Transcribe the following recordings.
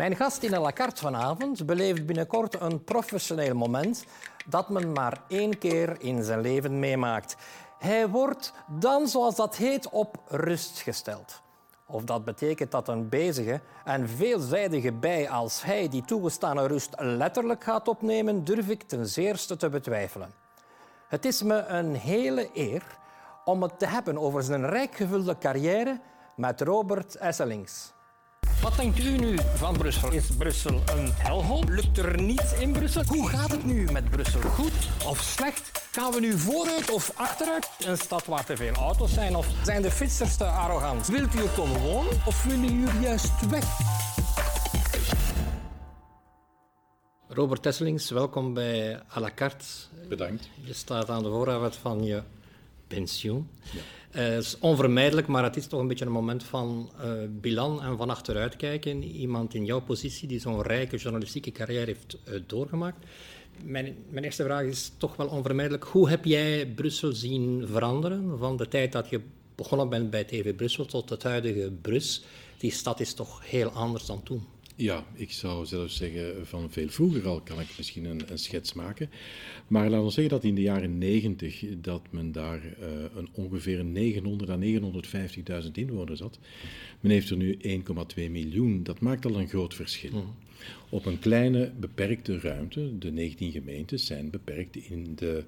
Mijn gast in à la carte vanavond beleeft binnenkort een professioneel moment dat men maar één keer in zijn leven meemaakt. Hij wordt dan, zoals dat heet, op rust gesteld. Of dat betekent dat een bezige en veelzijdige bij als hij die toegestane rust letterlijk gaat opnemen, durf ik ten zeerste te betwijfelen. Het is me een hele eer om het te hebben over zijn rijk gevulde carrière met Robert Esselings. Wat denkt u nu van Brussel? Is Brussel een hellhole? Lukt er niets in Brussel? Hoe gaat het nu met Brussel? Goed of slecht? Gaan we nu vooruit of achteruit? Een stad waar te veel auto's zijn? Of zijn de fietsers te arrogant? Wilt u er komen wonen of willen jullie juist weg? Robert Tesselings, welkom bij à la carte. Bedankt. Je staat aan de vooravond van je pensioen. Ja. Uh, het is onvermijdelijk, maar het is toch een beetje een moment van uh, bilan en van achteruit kijken. Iemand in jouw positie die zo'n rijke journalistieke carrière heeft uh, doorgemaakt. Mijn, mijn, eerste vraag is toch wel onvermijdelijk. Hoe heb jij Brussel zien veranderen van de tijd dat je begonnen bent bij TV Brussel tot het huidige Brus? Die stad is toch heel anders dan toen. Ja, ik zou zelfs zeggen van veel vroeger al kan ik misschien een, een schets maken. Maar laten we zeggen dat in de jaren 90 dat men daar uh, een ongeveer 900 à 950.000 inwoners had. Men heeft er nu 1,2 miljoen. Dat maakt al een groot verschil. Mm. Op een kleine beperkte ruimte, de 19 gemeentes zijn beperkt in de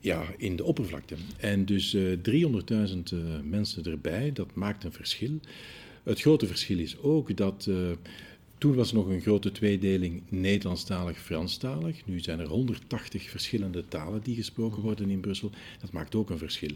ja, in de oppervlakte. En dus uh, 300.000 uh, mensen erbij, dat maakt een verschil. Het grote verschil is ook dat uh, toen was er nog een grote tweedeling Nederlandstalig-Franstalig. Nu zijn er 180 verschillende talen die gesproken worden in Brussel. Dat maakt ook een verschil.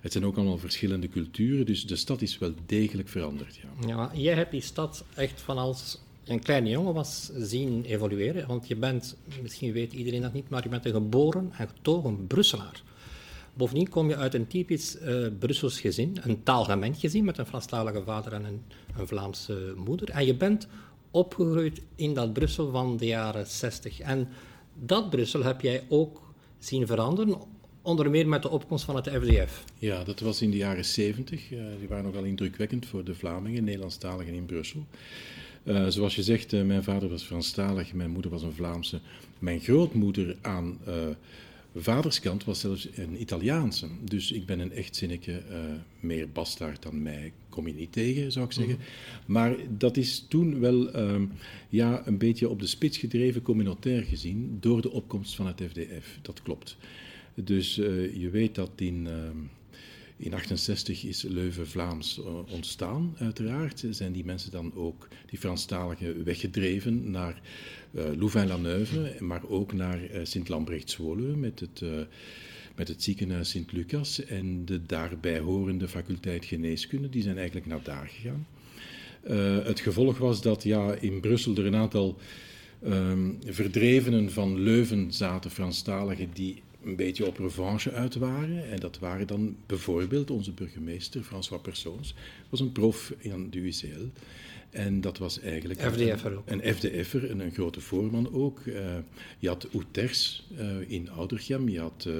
Het zijn ook allemaal verschillende culturen, dus de stad is wel degelijk veranderd. Ja, ja jij hebt die stad echt van als een kleine jongen was zien evolueren. Want je bent, misschien weet iedereen dat niet, maar je bent een geboren en getogen Brusselaar. Bovendien kom je uit een typisch uh, Brussels gezin, een taalgemengd gezin met een Franstalige vader en een, een Vlaamse moeder. En je bent opgegroeid in dat Brussel van de jaren 60. En dat Brussel heb jij ook zien veranderen, onder meer met de opkomst van het FDF. Ja, dat was in de jaren 70. Uh, die waren nogal indrukwekkend voor de Vlamingen, Nederlandstaligen in Brussel. Uh, zoals je zegt, uh, mijn vader was Franstalig, mijn moeder was een Vlaamse. Mijn grootmoeder aan vaderskant was zelfs een Italiaanse. Dus ik ben een echtzinnige, uh, meer bastaard dan mij kom je niet tegen, zou ik zeggen. Mhm. Maar dat is toen wel um, ja, een beetje op de spits gedreven, communautair gezien, door de opkomst van het FDF. Dat klopt. Dus uh, je weet dat in... Uh, in 68 is Leuven-Vlaams eh, ontstaan, uiteraard. Zijn die mensen dan ook, die Franstaligen, weggedreven naar uh, Louvain-la-Neuve, maar ook naar uh, Sint-Lambrecht-Zwolle met het, met het ziekenhuis Sint-Lucas en de daarbij horende faculteit geneeskunde. Die zijn eigenlijk naar daar gegaan. het gevolg was dat ja, in Brussel er een aantal um, verdrevenen van Leuven zaten, Franstaligen, die een beetje op revanche uit waren. En dat waren dan bijvoorbeeld onze burgemeester, François Persoons, was een prof in de UCL. En dat was eigenlijk FDF'er ook. een FDF'er, en een grote voorman ook. Uh, je had Outers uh, in Oudergem, je had uh,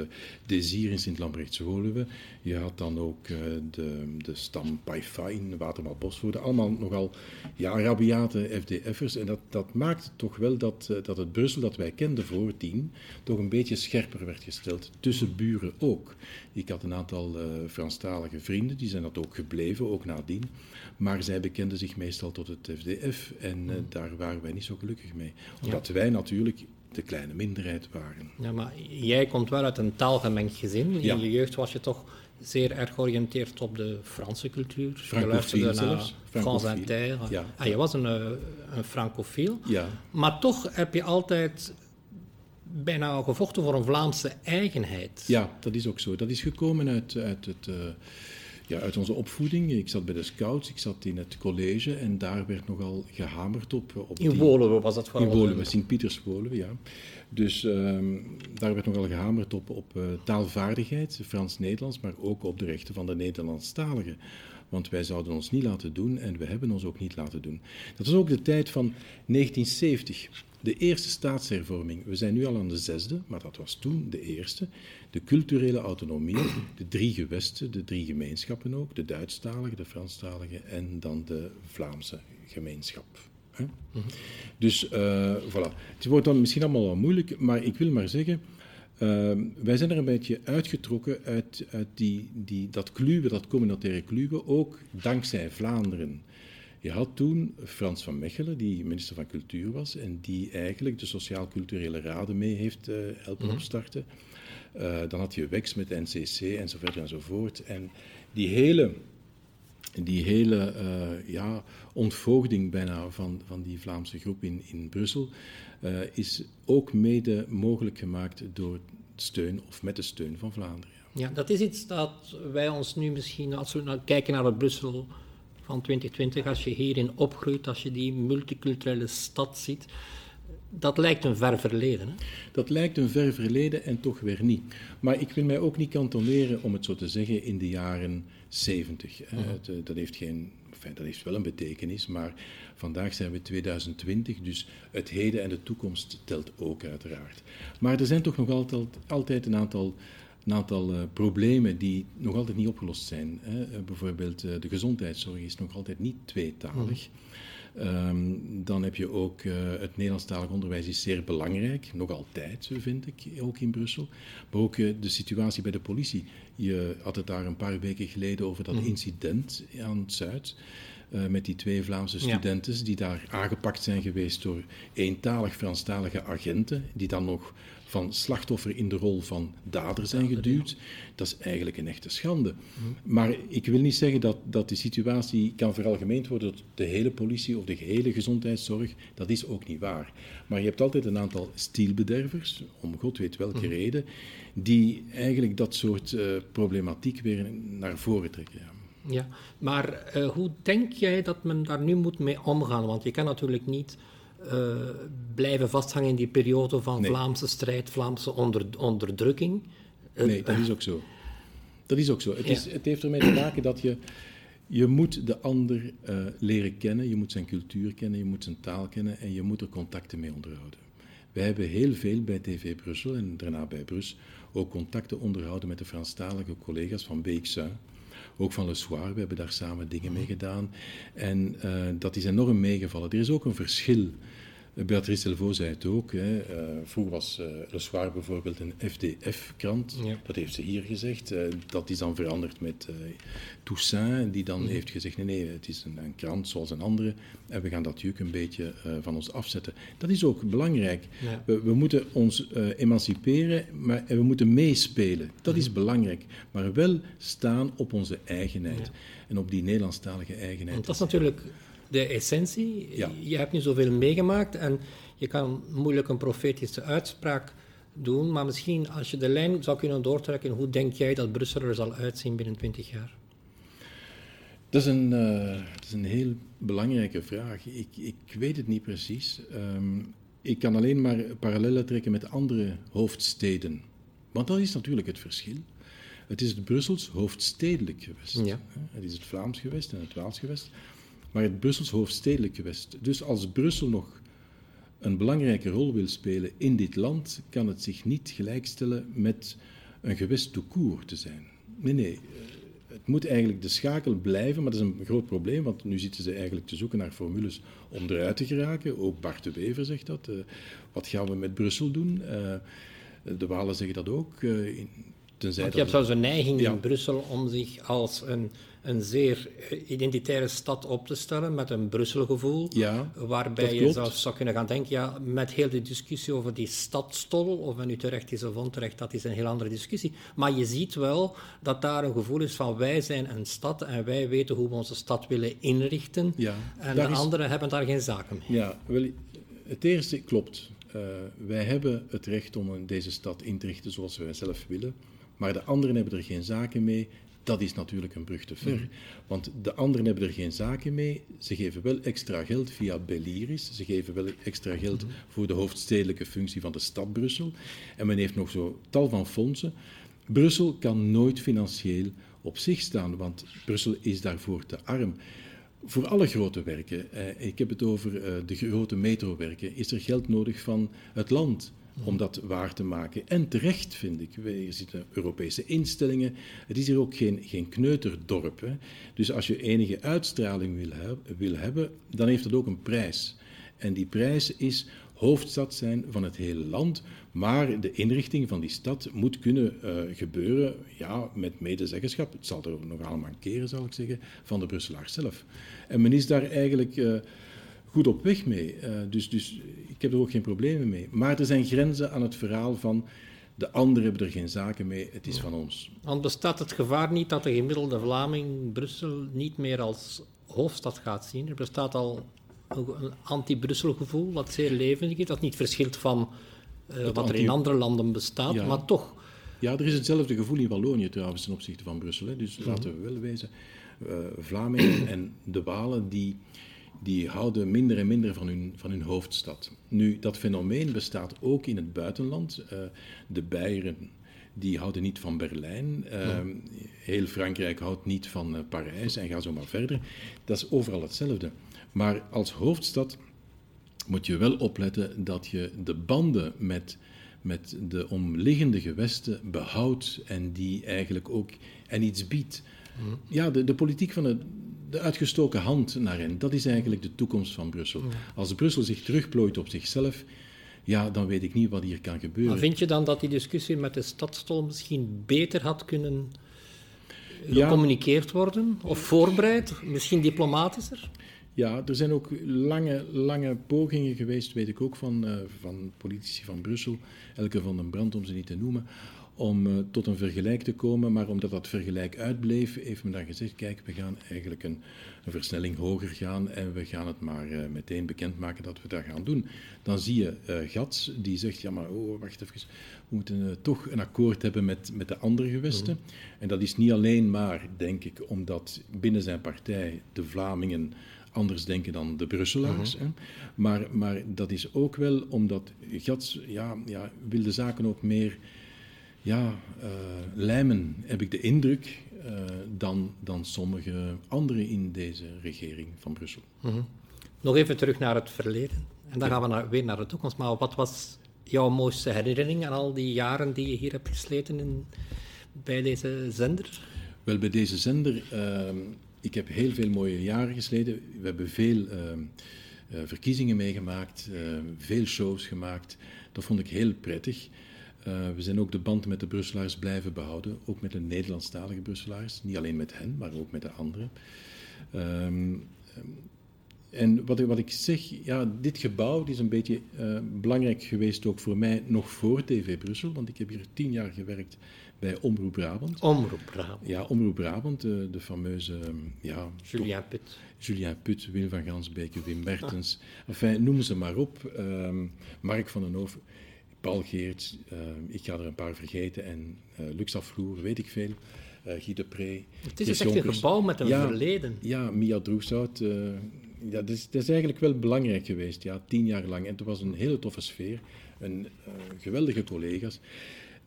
Desir in Sint-Lambrechts-Woluwe, je had dan ook de, de stam Paifa in Watermal-Bosvoorde. Allemaal nogal ja, rabiate FDF'ers. En dat, dat maakte toch wel dat, dat het Brussel dat wij kenden voor tien toch een beetje scherper werd gesteld. Tussen buren ook. Ik had een aantal Franstalige vrienden, die zijn dat ook gebleven, ook nadien. Maar zij bekenden zich meestal tot het FDF en uh, daar waren wij niet zo gelukkig mee. Omdat ja. wij natuurlijk de kleine minderheid waren. Ja, maar jij komt wel uit een taalgemengd gezin. In ja. je jeugd was je toch zeer erg georiënteerd op de Franse cultuur. Je luisterde naar France Inter. Ja. En je was een, eh, een francofiel. Ja. Maar toch heb je altijd bijna gevochten voor een Vlaamse eigenheid. Ja, dat is ook zo. Dat is gekomen uit, uit het... Uh, ja, uit onze opvoeding. Ik zat bij de scouts, ik zat in het college en daar werd nogal gehamerd op... op in Woluwe was dat vooral? In Woluwe, Sint-Pieters Woluwe, ja. Dus um, daar werd nogal gehamerd op, op uh, taalvaardigheid, Frans-Nederlands, maar ook op de rechten van de Nederlandstaligen. Want wij zouden ons niet laten doen en we hebben ons ook niet laten doen. Dat was ook de tijd van 1970. De eerste staatshervorming, we zijn nu al aan de zesde, maar dat was toen de eerste. De culturele autonomie, de drie gewesten, de drie gemeenschappen ook, de Duitsstalige, de Franstalige en dan de Vlaamse gemeenschap. Hè? Dus uh, voilà. Het wordt dan misschien allemaal wel moeilijk, maar ik wil maar zeggen, uh, wij zijn er een beetje uitgetrokken uit, uit die, die, dat kluwen, dat communautaire kluwen, ook dankzij Vlaanderen. Je had toen Frans van Mechelen, die minister van Cultuur was en die eigenlijk de Sociaal-Culturele Raden mee heeft uh, helpen mhm. opstarten. Uh, dan had je WEX met NCC en zo verder en zo voort. En die hele, die hele uh, ja, ontvoogding bijna van, van die Vlaamse groep in, in Brussel is ook mede mogelijk gemaakt door steun of met de steun van Vlaanderen. Ja, dat is iets dat wij ons nu misschien, als we nou kijken naar het Brussel van 2020, als je hierin opgroeit, als je die multiculturele stad ziet, dat lijkt een ver verleden. Hè? Dat lijkt een ver verleden en toch weer niet. Maar ik wil mij ook niet kantoneren, om het zo te zeggen, in de jaren 70. Mhm. Eh, dat heeft geen dat heeft wel een betekenis, maar vandaag zijn we 2020, dus het heden en de toekomst telt ook uiteraard. Maar er zijn toch nog altijd, altijd een aantal een aantal uh, problemen die nog altijd niet opgelost zijn. Hè. Uh, bijvoorbeeld uh, de gezondheidszorg is nog altijd niet tweetalig. Um, dan heb je ook het Nederlandstalig onderwijs is zeer belangrijk, nog altijd vind ik, ook in Brussel. Maar ook de situatie bij de politie. Je had het daar een paar weken geleden over dat mhm. incident aan het Zuid. Uh, met die twee Vlaamse studenten die daar aangepakt zijn geweest door eentalig Franstalige agenten, die dan nog van slachtoffer in de rol van dader zijn geduwd. Dat is eigenlijk een echte schande. Maar ik wil niet zeggen dat, dat die situatie kan veralgemeend worden tot de hele politie of de gehele gezondheidszorg. Dat is ook niet waar. Maar je hebt altijd een aantal stielbedervers, om god weet welke mhm. reden, die eigenlijk dat soort uh, problematiek weer naar voren trekken. Ja. Ja, maar uh, hoe denk jij dat men daar nu moet mee omgaan? Want je kan natuurlijk niet uh, blijven vasthangen in die periode van Vlaamse strijd, Vlaamse onder, onderdrukking. nee, dat is ook zo. Dat is ook zo. Het, is, het heeft ermee te maken dat je, je moet de ander uh, leren kennen, je moet zijn cultuur kennen, je moet zijn taal kennen en je moet er contacten mee onderhouden. Wij hebben heel veel bij TV Brussel en daarna bij Brus ook contacten onderhouden met de Franstalige collega's van BXA ook van Le Soir. We hebben daar samen dingen mee gedaan. En uh, dat is enorm meegevallen. Er is ook een verschil Beatrice Delvaux zei het ook. Hè. Uh, vroeger was uh, Le Soir bijvoorbeeld een FDF-krant. Dat heeft ze hier gezegd. Uh, dat is dan veranderd met Toussaint, die dan heeft gezegd: nee, nee, het is een, een, krant zoals een andere. En we gaan dat juk een beetje van ons afzetten. Dat is ook belangrijk. We, we, moeten ons emanciperen, maar we moeten meespelen. Dat is belangrijk. Maar wel staan op onze eigenheid. En op die Nederlandstalige eigenheid. Want dat is natuurlijk de essentie. Je hebt nu zoveel meegemaakt en je kan moeilijk een profetische uitspraak doen, maar misschien als je de lijn zou kunnen doortrekken, hoe denk jij dat Brussel er zal uitzien binnen 20 jaar? Dat is een, uh, dat is een heel belangrijke vraag. Ik, ik weet het niet precies. Um, ik kan alleen maar parallellen trekken met andere hoofdsteden. Want dat is natuurlijk het verschil. Het is het Brussels hoofdstedelijk gewest. Ja. Het is het Vlaams gewest en het Waals gewest maar het Brussels hoofdstedelijk gewest. Dus als Brussel nog een belangrijke rol wil spelen in dit land, kan het zich niet gelijkstellen met een gewest cour te zijn. Nee, nee. Eh, het moet eigenlijk de schakel blijven, maar dat is een groot probleem, want nu zitten ze eigenlijk te zoeken naar formules om eruit te geraken. Ook Bart de Wever zegt dat. Uh, wat gaan we met Brussel doen? Uh, de Walen zeggen dat ook. In, tenzij want je hebt zelfs een neiging in Brussel om zich als een een zeer identitaire stad op te stellen met een Brusselgevoel. Ja, waarbij je zelfs zou kunnen gaan denken, ja, met heel de discussie over die stadstol, of men nu terecht is of onterecht, dat is een heel andere discussie. Maar je ziet wel dat daar een gevoel is van wij zijn een stad en wij weten hoe we onze stad willen inrichten. Ja, en de anderen hebben daar geen zaken mee. Ja, wel, het eerste klopt. Uh, wij hebben het recht om deze stad in te richten zoals wij zelf willen. Maar de anderen hebben er geen zaken mee dat is natuurlijk een brug te ver. Mhm. Want de anderen hebben er geen zaken mee. Ze geven wel extra geld via Beliris. Ze geven wel extra geld mhm. voor de hoofdstedelijke functie van de stad Brussel. En men heeft nog zo tal van fondsen. Brussel kan nooit financieel op zich staan, want Brussel is daarvoor te arm. Voor alle grote werken, eh, ik heb het over eh, de grote metrowerken, is er geld nodig van het land om dat waar te maken. En terecht, vind ik. Er zitten Europese instellingen. Het is hier ook geen, geen kneuterdorp. Dus als je enige uitstraling wil, wil hebben, dan heeft dat ook een prijs. En die prijs is hoofdstad zijn van het hele land. Maar de inrichting van die stad moet kunnen uh, gebeuren ja, met medezeggenschap. Het zal er nog allemaal keren, zal ik zeggen, van de Brusselaars zelf. En men is daar eigenlijk uh, goed op weg mee. Uh, dus, dus ik heb er ook geen problemen mee. Maar er zijn grenzen aan het verhaal van de anderen hebben er geen zaken mee, het is van ons. Want bestaat het gevaar niet dat de gemiddelde Vlaming Brussel niet meer als hoofdstad gaat zien? Er bestaat al een anti-Brussel gevoel dat zeer levendig is, dat niet verschilt van uh, wat er in andere landen bestaat, maar toch. Ja, er is hetzelfde gevoel in Wallonië trouwens ten opzichte van Brussel. Hè. Dus laten we wel wezen, uh, Vlamingen en de Walen die, die houden minder en minder van hun, van hun hoofdstad. Nu, dat fenomeen bestaat ook in het buitenland. Uh, de Beieren die houden niet van Berlijn. Heel Frankrijk houdt niet van Parijs en ga zo maar verder. Dat is overal hetzelfde. Maar als hoofdstad moet je wel opletten dat je de banden met, met de omliggende gewesten behoudt en die eigenlijk ook en iets biedt. Ja, de, de politiek van de, de uitgestoken hand naar hen, dat is eigenlijk de toekomst van Brussel. Als Brussel zich terugplooit op zichzelf, ja, dan weet ik niet wat hier kan gebeuren. Maar vind je dan dat die discussie met de stadstol misschien beter had kunnen gecommuniceerd worden? Of voorbereid? Misschien diplomatischer? Ja, er zijn ook lange, lange pogingen geweest, weet ik ook van, uh, van politici van Brussel, Elke van den Brand om ze niet te noemen, om uh, tot een vergelijk te komen. Maar omdat dat vergelijk uitbleef, heeft men dan gezegd, kijk, we gaan eigenlijk een, een versnelling hoger gaan en we gaan het maar uh, meteen bekendmaken dat we dat gaan doen. Dan zie je Gats, die zegt, ja maar oh, wacht even, we moeten toch een akkoord hebben met, met de andere gewesten. Mhm. En dat is niet alleen maar, denk ik, omdat binnen zijn partij de Vlamingen anders denken dan de Brusselaars. Mhm. hè. Maar, maar dat is ook wel omdat Gats ja, ja, wil de zaken ook meer ja, uh, lijmen, heb ik de indruk, uh, dan, dan sommige anderen in deze regering van Brussel. Mhm. Nog even terug naar het verleden. En dan gaan we naar, weer naar de toekomst. Maar wat was jouw mooiste herinnering aan al die jaren die je hier hebt gesleten in, bij deze zender? Wel, bij deze zender uh, ik heb heel veel mooie jaren gesleden. We hebben veel uh, uh, verkiezingen meegemaakt, uh, veel shows gemaakt. Dat vond ik heel prettig. we zijn ook de band met de Brusselaars blijven behouden, ook met de Nederlandstalige Brusselaars. Niet alleen met hen, maar ook met de anderen. Um, en wat, wat, ik zeg, ja, dit gebouw is een beetje uh, belangrijk geweest ook voor mij nog voor TV Brussel, want ik heb hier tien jaar gewerkt bij Omroep Brabant. Omroep Brabant. Ja, Omroep Brabant, de, de fameuze... Ja, Julien Put. Julien Put, Wim van Gansbeke, Wim Mertens. Ah. Enfin, noem ze maar op. Um, Mark van den Hoven, Paul Geert, uh, ik ga er een paar vergeten. En uh, Luxafloer, weet ik veel. Uh, Guy de Pre. Het is echt een gebouw met een ja, verleden. Ja, Mia Droeshout. ja, dat is, dat is eigenlijk wel belangrijk geweest, ja, tien jaar lang. En het was een hele toffe sfeer. Een, geweldige collega's.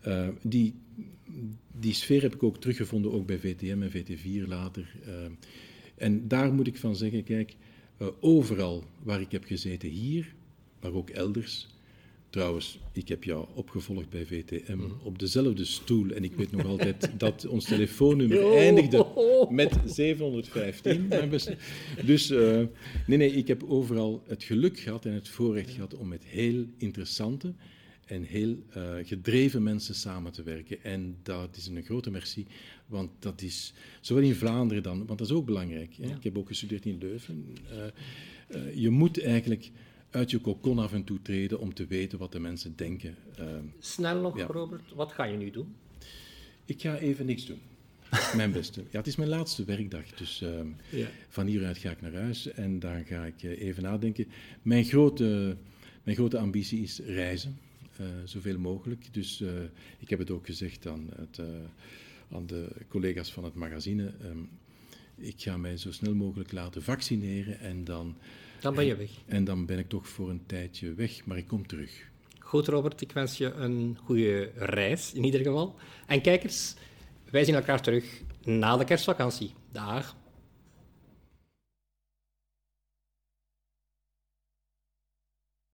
Uh, die, die sfeer heb ik ook teruggevonden, ook bij VTM en VT4 later. Uh, en daar moet ik van zeggen, kijk, uh, overal waar ik heb gezeten, hier, maar ook elders. Trouwens, ik heb jou opgevolgd bij VTM mm. op dezelfde stoel. En ik weet nog altijd dat ons telefoonnummer eindigde met 715. Dus nee, nee, ik heb overal het geluk gehad en het voorrecht gehad om met heel interessante en heel uh, gedreven mensen samen te werken. En dat is een grote merci, want dat is zowel in Vlaanderen dan, want dat is ook belangrijk. Hè? Ja. Ik heb ook gestudeerd in Leuven. Uh, uh, je moet eigenlijk uit je kokon af en toe treden om te weten wat de mensen denken. Snel nog, ja. Robert, wat ga je nu doen? Ik ga even niks doen. mijn beste. Ja, het is mijn laatste werkdag, dus ja. van hieruit ga ik naar huis en dan ga ik even nadenken. Mijn grote, mijn grote ambitie is reizen. Uh, zoveel mogelijk. Dus uh, ik heb het ook gezegd aan, het, uh, aan de collega's van het magazine. Um, ik ga mij zo snel mogelijk laten vaccineren en dan. Dan ben je weg. En dan ben ik toch voor een tijdje weg, maar ik kom terug. Goed, Robert. Ik wens je een goede reis in ieder geval. En kijkers, wij zien elkaar terug na de kerstvakantie. Dag.